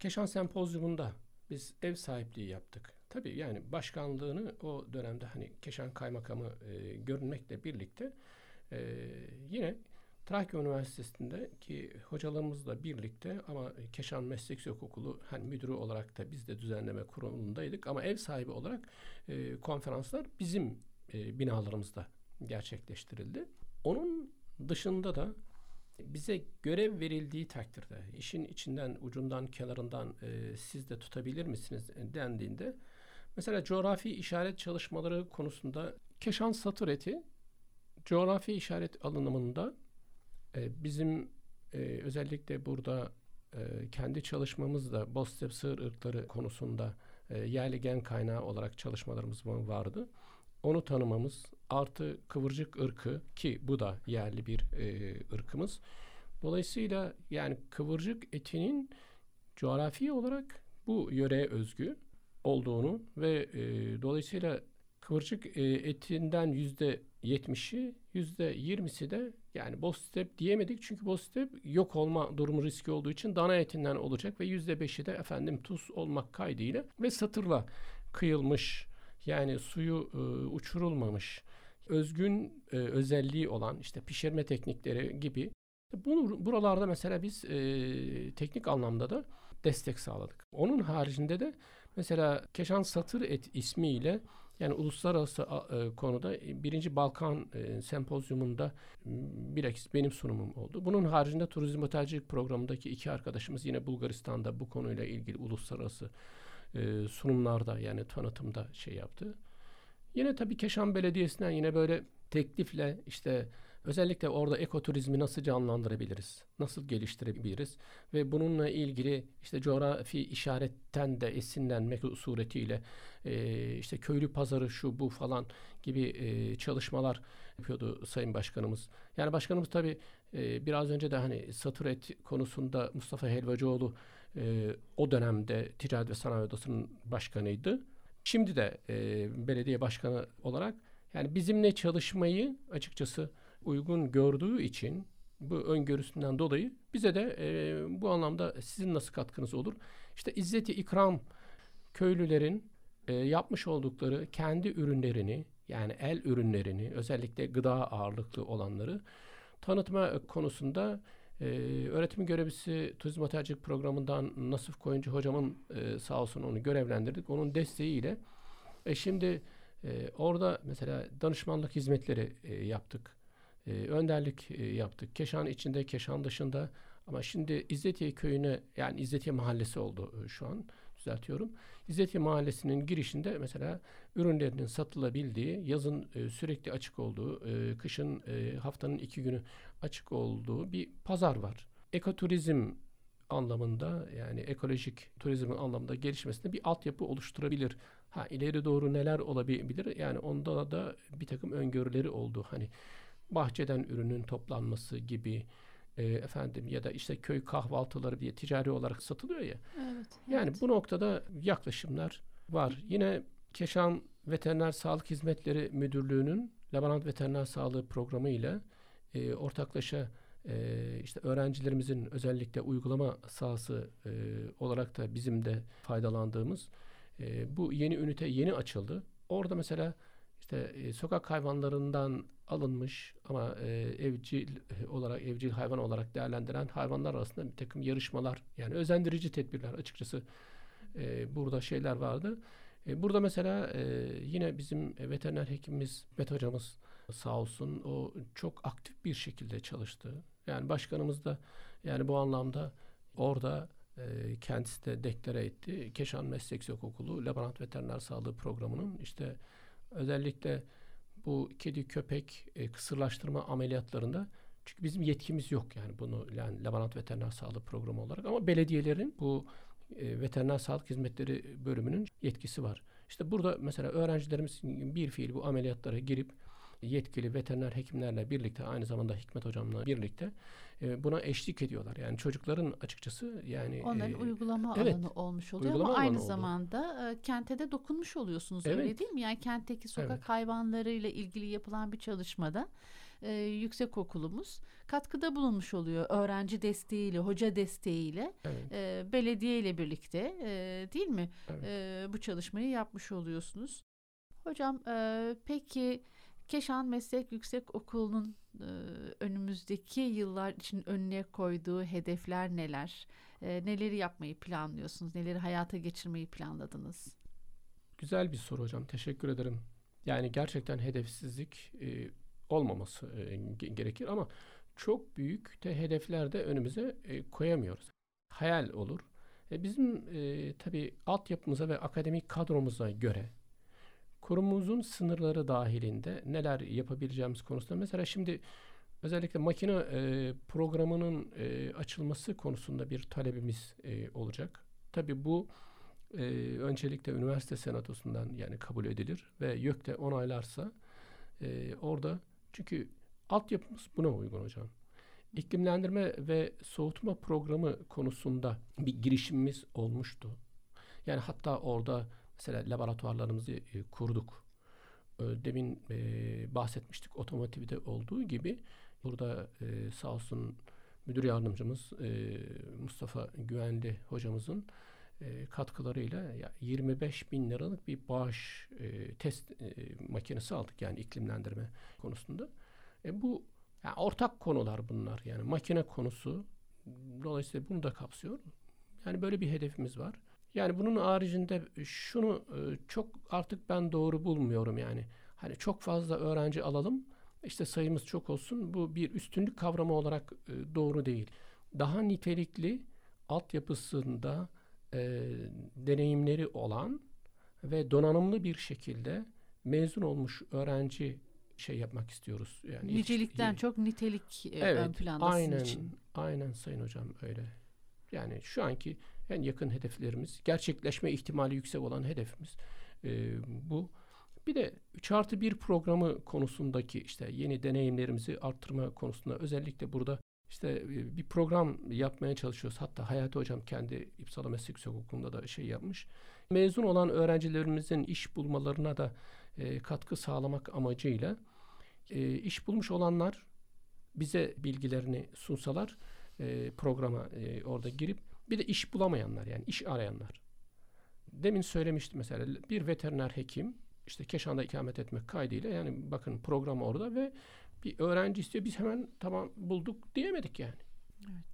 Keşan Sempozyumunda biz ev sahipliği yaptık. Tabii yani başkanlığını o dönemde hani Keşan Kaymakamı e, görünmekle birlikte e, yine Trakya Üniversitesi'nde ki hocalarımızla birlikte ama Keşan Meslek Okulu hani müdürü olarak da biz de düzenleme kurulundaydık ama ev sahibi olarak e, konferanslar bizim e, binalarımızda gerçekleştirildi. Onun dışında da bize görev verildiği takdirde işin içinden ucundan kenarından e, siz de tutabilir misiniz dendiğinde mesela coğrafi işaret çalışmaları konusunda Keşan Satır eti coğrafi işaret alınımında e, bizim e, özellikle burada e, kendi çalışmamızda Bostep sığır ırkları konusunda e, yerli gen kaynağı olarak çalışmalarımız vardı. Onu tanımamız artı kıvırcık ırkı ki bu da yerli bir ırkımız. Dolayısıyla yani kıvırcık etinin coğrafi olarak bu yöreye özgü olduğunu ve e, dolayısıyla kıvırcık e, etinden yüzde yetmişi, yüzde yirmisi de yani bostep diyemedik çünkü bostep yok olma durumu riski olduğu için dana etinden olacak ve yüzde beşi de efendim tuz olmak kaydıyla ve satırla kıyılmış yani suyu e, uçurulmamış özgün e, özelliği olan işte pişirme teknikleri gibi bunu buralarda mesela biz e, teknik anlamda da destek sağladık. Onun haricinde de mesela Keşan Satır Et ismiyle Yani uluslararası e, konuda e, birinci Balkan e, sempozyumunda bilakis benim sunumum oldu. Bunun haricinde turizm otelcilik programındaki iki arkadaşımız yine Bulgaristan'da bu konuyla ilgili uluslararası sunumlarda yani tanıtımda şey yaptı. Yine tabii Keşan Belediyesi'nden yine böyle teklifle işte özellikle orada ekoturizmi nasıl canlandırabiliriz? Nasıl geliştirebiliriz? Ve bununla ilgili işte coğrafi işaretten de esinlenmek suretiyle e, işte köylü pazarı şu bu falan gibi e, çalışmalar yapıyordu Sayın Başkanımız. Yani başkanımız tabii e, biraz önce de hani satır et konusunda Mustafa Helvacıoğlu e, o dönemde Ticaret ve Sanayi Odası'nın başkanıydı. Şimdi de e, belediye başkanı olarak yani bizimle çalışmayı açıkçası uygun gördüğü için bu öngörüsünden dolayı bize de e, bu anlamda sizin nasıl katkınız olur? İşte İzzeti İkram köylülerin e, yapmış oldukları kendi ürünlerini yani el ürünlerini özellikle gıda ağırlıklı olanları tanıtma konusunda e, öğretim görevlisi turizm otelcilik programından Nasif Koyuncu hocamın e, sağ olsun onu görevlendirdik. Onun desteğiyle e, şimdi e, orada mesela danışmanlık hizmetleri e, yaptık. E, önderlik e, yaptık. Keşan içinde, Keşan dışında ama şimdi İzzetiye köyüne yani İzzetiye mahallesi oldu e, şu an düzeltiyorum. İzzetiye mahallesinin girişinde mesela ürünlerinin satılabildiği, yazın e, sürekli açık olduğu, e, kışın e, haftanın iki günü açık olduğu bir pazar var. Ekoturizm anlamında yani ekolojik turizmin anlamında gelişmesinde bir altyapı oluşturabilir. Ha ileri doğru neler olabilir? Yani onda da bir takım öngörüleri oldu. Hani bahçeden ürünün toplanması gibi e, efendim ya da işte köy kahvaltıları diye ticari olarak satılıyor ya. Evet. Yani evet. bu noktada yaklaşımlar var. Yine Keşan Veteriner Sağlık Hizmetleri Müdürlüğü'nün Laborant Veteriner Sağlığı Programı ile e, ortaklaşa e, işte öğrencilerimizin özellikle uygulama sahası e, olarak da bizim de faydalandığımız e, bu yeni ünite yeni açıldı. Orada mesela işte e, sokak hayvanlarından alınmış ama e, evcil olarak evcil hayvan olarak değerlendiren hayvanlar arasında bir takım yarışmalar yani özendirici tedbirler açıkçası e, burada şeyler vardı. E, burada mesela e, yine bizim veteriner hekimimiz Met hocamız sağ olsun o çok aktif bir şekilde çalıştı. Yani başkanımız da yani bu anlamda orada e, kendisi de deklare etti. Keşan Meslek Okulu Laborant Veteriner Sağlığı Programı'nın işte özellikle bu kedi köpek e, kısırlaştırma ameliyatlarında çünkü bizim yetkimiz yok yani bunu yani laborant veteriner sağlığı programı olarak ama belediyelerin bu e, veteriner sağlık hizmetleri bölümünün yetkisi var. İşte burada mesela öğrencilerimiz bir fiil bu ameliyatlara girip yetkili veteriner hekimlerle birlikte aynı zamanda Hikmet hocamla birlikte e, buna eşlik ediyorlar. Yani çocukların açıkçası yani onların e, uygulama evet, alanı olmuş oluyor ama aynı zamanda e, kente de dokunmuş oluyorsunuz evet. öyle değil mi? Yani kentteki sokak evet. hayvanlarıyla ilgili yapılan bir çalışmada e, yüksek okulumuz katkıda bulunmuş oluyor öğrenci desteğiyle, hoca desteğiyle, evet. e, belediye ile birlikte e, değil mi? Evet. E, bu çalışmayı yapmış oluyorsunuz. Hocam e, peki Keşan Meslek Yüksek Okulu'nun e, önümüzdeki yıllar için önüne koyduğu hedefler neler? E, neleri yapmayı planlıyorsunuz? Neleri hayata geçirmeyi planladınız? Güzel bir soru hocam. Teşekkür ederim. Yani gerçekten hedefsizlik e, olmaması gerekir ama çok büyük de hedefler de önümüze koyamıyoruz. Hayal olur. Bizim e, tabii altyapımıza ve akademik kadromuza göre kurumumuzun sınırları dahilinde neler yapabileceğimiz konusunda mesela şimdi özellikle makine e, programının e, açılması konusunda bir talebimiz e, olacak. Tabii bu e, öncelikle üniversite senatosundan yani kabul edilir ve YÖK de onaylarsa e, orada çünkü altyapımız buna uygun hocam. İklimlendirme ve soğutma programı konusunda bir girişimimiz olmuştu. Yani hatta orada Mesela laboratuvarlarımızı e, kurduk. E, demin e, bahsetmiştik otomotivde olduğu gibi burada e, sağ olsun müdür yardımcımız e, Mustafa Güvenli hocamızın e, katkılarıyla ya 25 bin liralık bir bağış e, test e, makinesi aldık yani iklimlendirme konusunda. E, bu yani ortak konular bunlar yani makine konusu dolayısıyla bunu da kapsıyor. Yani böyle bir hedefimiz var. Yani bunun haricinde şunu e, çok artık ben doğru bulmuyorum yani. Hani çok fazla öğrenci alalım, işte sayımız çok olsun. Bu bir üstünlük kavramı olarak e, doğru değil. Daha nitelikli altyapısında e, deneyimleri olan ve donanımlı bir şekilde mezun olmuş öğrenci şey yapmak istiyoruz. Yani Nicelikten yetiş- çok nitelik e, evet, ön planda aynen, için. Aynen Sayın Hocam öyle. Yani şu anki en yakın hedeflerimiz, gerçekleşme ihtimali yüksek olan hedefimiz e, bu. Bir de 3 artı 1 programı konusundaki işte yeni deneyimlerimizi arttırma konusunda özellikle burada işte e, bir program yapmaya çalışıyoruz. Hatta Hayati Hocam kendi İpsala Meslek Yüksek da şey yapmış. Mezun olan öğrencilerimizin iş bulmalarına da e, katkı sağlamak amacıyla e, iş bulmuş olanlar bize bilgilerini sunsalar e, programa e, orada girip bir de iş bulamayanlar yani iş arayanlar. Demin söylemiştim mesela bir veteriner hekim işte Keşan'da ikamet etmek kaydıyla yani bakın program orada ve bir öğrenci istiyor biz hemen tamam bulduk diyemedik yani. Evet.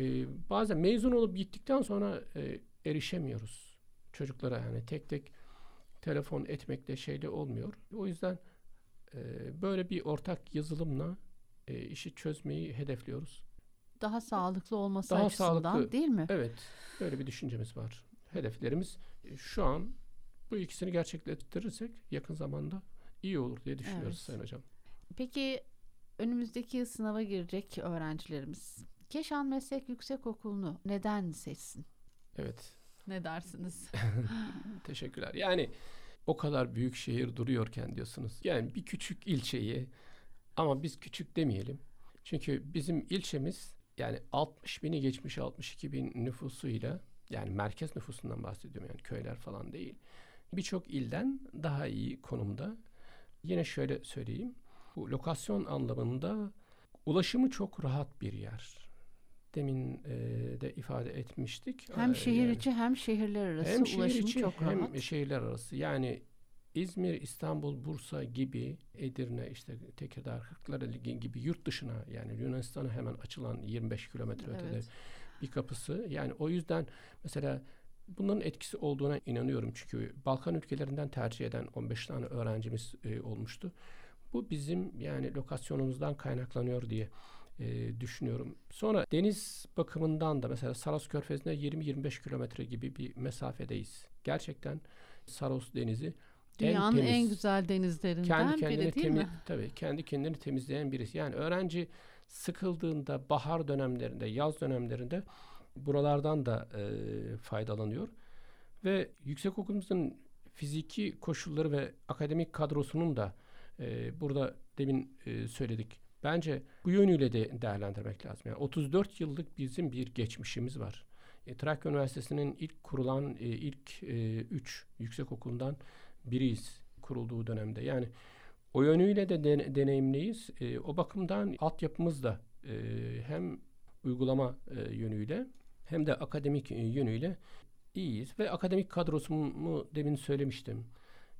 Ee, bazen mezun olup gittikten sonra e, erişemiyoruz çocuklara yani tek tek telefon etmekle şeyle olmuyor. O yüzden e, böyle bir ortak yazılımla e, işi çözmeyi hedefliyoruz. Daha sağlıklı olması Daha açısından sağlıklı, değil mi? Evet. Böyle bir düşüncemiz var. Hedeflerimiz e, şu an bu ikisini gerçekleştirirsek yakın zamanda iyi olur diye düşünüyoruz evet. Sayın Hocam. Peki önümüzdeki sınava girecek öğrencilerimiz Keşan Meslek Yüksekokulu'nu neden seçsin? Evet. Ne dersiniz? Teşekkürler. Yani o kadar büyük şehir duruyorken diyorsunuz. Yani bir küçük ilçeyi ama biz küçük demeyelim. Çünkü bizim ilçemiz yani 60 bini geçmiş 62 bin nüfusuyla yani merkez nüfusundan bahsediyorum yani köyler falan değil. Birçok ilden daha iyi konumda. Yine şöyle söyleyeyim. Bu lokasyon anlamında ulaşımı çok rahat bir yer demin e, de ifade etmiştik. Hem şehir yani, içi hem şehirler arası hem ulaşım şehir içi, çok hem rahat. şehirler arası. Yani İzmir, İstanbul, Bursa gibi Edirne, işte Tekirdağ, Kırklareli gibi yurt dışına yani Yunanistan'a hemen açılan 25 kilometre evet. ötede bir kapısı. Yani o yüzden mesela bunların etkisi olduğuna inanıyorum. Çünkü Balkan ülkelerinden tercih eden 15 tane öğrencimiz e, olmuştu. Bu bizim yani lokasyonumuzdan kaynaklanıyor diye e, düşünüyorum. Sonra deniz bakımından da mesela Saros Körfezi'ne 20-25 kilometre gibi bir mesafedeyiz. Gerçekten Saros Denizi Dünyanın en, temiz, en güzel denizlerinden kendi kendini biri değil temi, mi? Tabii kendi kendini temizleyen birisi. Yani öğrenci sıkıldığında bahar dönemlerinde, yaz dönemlerinde buralardan da e, faydalanıyor. Ve yüksekokulumuzun fiziki koşulları ve akademik kadrosunun da e, burada demin e, söyledik Bence bu yönüyle de değerlendirmek lazım. Yani 34 yıllık bizim bir geçmişimiz var. E, Trakya Üniversitesi'nin ilk kurulan e, ilk 3 e, üç yüksek okulundan biriyiz kurulduğu dönemde. Yani o yönüyle de, de deneyimliyiz. E, o bakımdan altyapımız da e, hem uygulama e, yönüyle hem de akademik e, yönüyle iyiyiz. Ve akademik kadrosumu demin söylemiştim.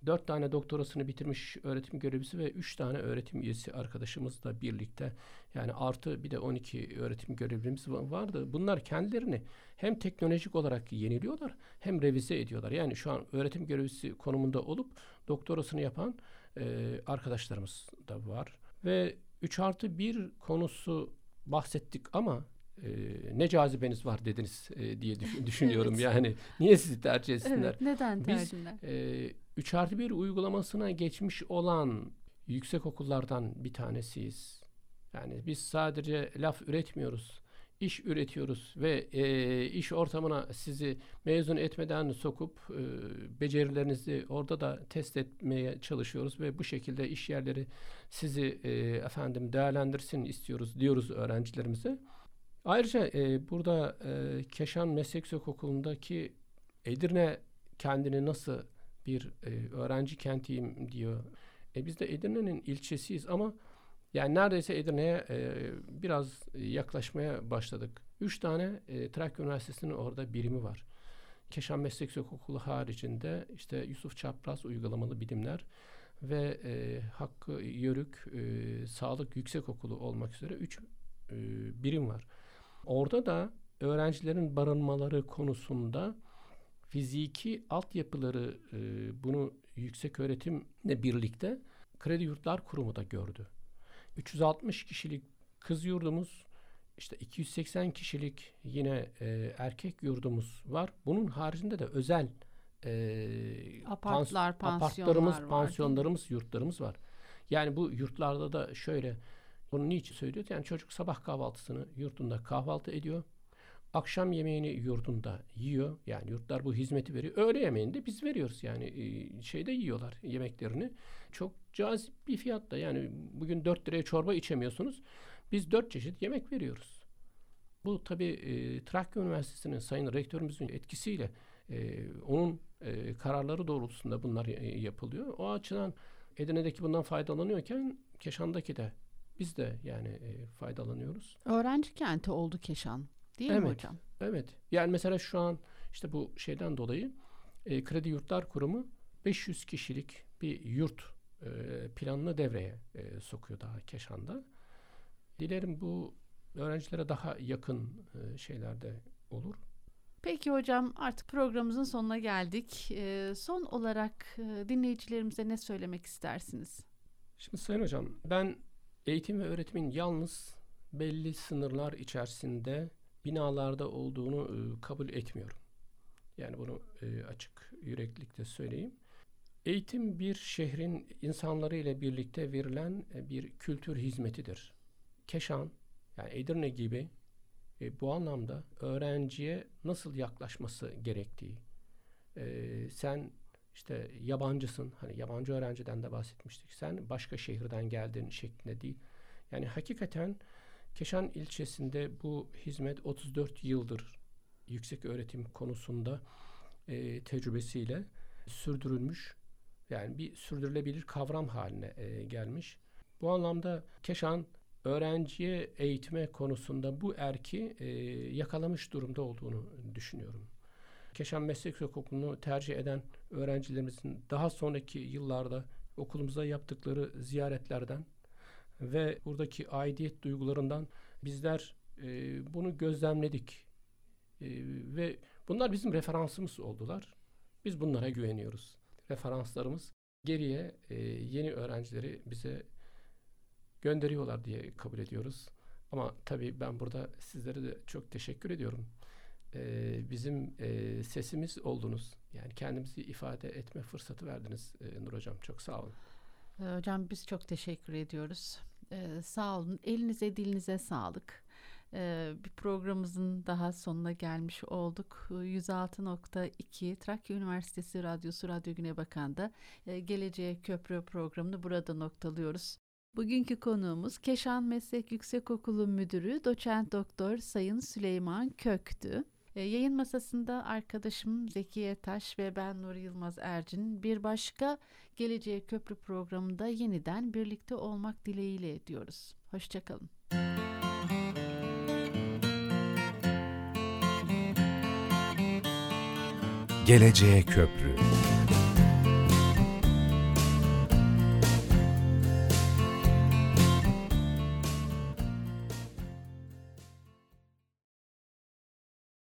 Dört tane doktorasını bitirmiş öğretim görevlisi ve üç tane öğretim üyesi arkadaşımızla birlikte yani artı bir de 12 öğretim görevlimiz vardı. Bunlar kendilerini hem teknolojik olarak yeniliyorlar hem revize ediyorlar. Yani şu an öğretim görevlisi konumunda olup doktorasını yapan e, arkadaşlarımız da var. Ve 3 artı 1 konusu bahsettik ama e, ne cazibeniz var dediniz e, diye düşün, düşünüyorum evet. yani. Niye sizi tercih etsinler? Evet, neden tercihler? Biz e, 3 artı 1 uygulamasına geçmiş olan yüksek okullardan bir tanesiyiz. Yani biz sadece laf üretmiyoruz. iş üretiyoruz ve e, iş ortamına sizi mezun etmeden sokup e, becerilerinizi orada da test etmeye çalışıyoruz ve bu şekilde iş yerleri sizi e, efendim değerlendirsin istiyoruz diyoruz öğrencilerimize. Ayrıca e, burada e, Keşan Meslek Okulu'ndaki Edirne kendini nasıl bir e, öğrenci kentiyim diyor. E, biz de Edirne'nin ilçesiyiz ama yani neredeyse Edirne'ye e, biraz yaklaşmaya başladık. Üç tane e, Trakya Üniversitesi'nin orada birimi var. Keşan Meslek Okulu haricinde işte Yusuf Çapraz Uygulamalı Bilimler ve e, Hakkı Yörük e, Sağlık Yüksek Okulu olmak üzere üç e, birim var. Orada da öğrencilerin barınmaları konusunda fiziki altyapıları e, bunu yüksek öğretimle birlikte Kredi Yurtlar Kurumu da gördü. 360 kişilik kız yurdumuz, işte 280 kişilik yine e, erkek yurdumuz var. Bunun haricinde de özel e, Apartlar, pans- apartlarımız, var, pansiyonlarımız, yurtlarımız var. Yani bu yurtlarda da şöyle bunu niçin söylüyor? Yani çocuk sabah kahvaltısını yurtunda kahvaltı ediyor. Akşam yemeğini yurdunda yiyor. Yani yurtlar bu hizmeti veriyor. Öğle yemeğini de biz veriyoruz. Yani e, şeyde yiyorlar yemeklerini. Çok cazip bir fiyatta. Yani bugün 4 liraya çorba içemiyorsunuz. Biz 4 çeşit yemek veriyoruz. Bu tabii e, Trakya Üniversitesi'nin Sayın Rektörümüzün etkisiyle e, onun kararları doğrultusunda bunlar yapılıyor. O açıdan Edirne'deki bundan faydalanıyorken Keşan'daki de biz de yani e, faydalanıyoruz. Öğrenci kenti oldu Keşan. Değil evet, mi hocam? Evet. Yani mesela şu an işte bu şeyden dolayı e, Kredi Yurtlar Kurumu 500 kişilik bir yurt e, planını devreye e, sokuyor daha Keşan'da. Dilerim bu öğrencilere daha yakın e, şeylerde olur. Peki hocam artık programımızın sonuna geldik. E, son olarak e, dinleyicilerimize ne söylemek istersiniz? Şimdi Sayın Hocam ben eğitim ve öğretimin yalnız belli sınırlar içerisinde binalarda olduğunu e, kabul etmiyorum. Yani bunu e, açık yüreklilikle söyleyeyim. Eğitim bir şehrin insanları ile birlikte verilen e, bir kültür hizmetidir. Keşan yani Edirne gibi bu anlamda öğrenciye nasıl yaklaşması gerektiği, sen işte yabancısın, hani yabancı öğrenciden de bahsetmiştik, sen başka şehirden geldin şeklinde değil. Yani hakikaten Keşan ilçesinde bu hizmet 34 yıldır yüksek öğretim konusunda e, tecrübesiyle sürdürülmüş. Yani bir sürdürülebilir kavram haline e, gelmiş. Bu anlamda Keşan öğrenciye eğitime konusunda bu erki e, yakalamış durumda olduğunu düşünüyorum. Keşan Meslek Okulu'nu tercih eden öğrencilerimizin daha sonraki yıllarda okulumuza yaptıkları ziyaretlerden ve buradaki aidiyet duygularından bizler e, bunu gözlemledik. E, ve bunlar bizim referansımız oldular. Biz bunlara güveniyoruz. Referanslarımız geriye e, yeni öğrencileri bize gönderiyorlar diye kabul ediyoruz. Ama tabii ben burada sizlere de çok teşekkür ediyorum. Ee, bizim e, sesimiz oldunuz. Yani kendimizi ifade etme fırsatı verdiniz e, Nur Hocam. Çok sağ olun. Hocam biz çok teşekkür ediyoruz. Ee, sağ olun. Elinize dilinize sağlık. Ee, bir programımızın daha sonuna gelmiş olduk. 106.2 Trakya Üniversitesi Radyosu Radyo Güne Bakan'da e, Geleceğe Köprü programını burada noktalıyoruz. Bugünkü konuğumuz Keşan Meslek Yüksekokulu Müdürü Doçent Doktor Sayın Süleyman Köktü. E, yayın masasında arkadaşım Zekiye Taş ve ben Nur Yılmaz Ercin bir başka Geleceğe Köprü programında yeniden birlikte olmak dileğiyle diyoruz. Hoşçakalın. Geleceğe Köprü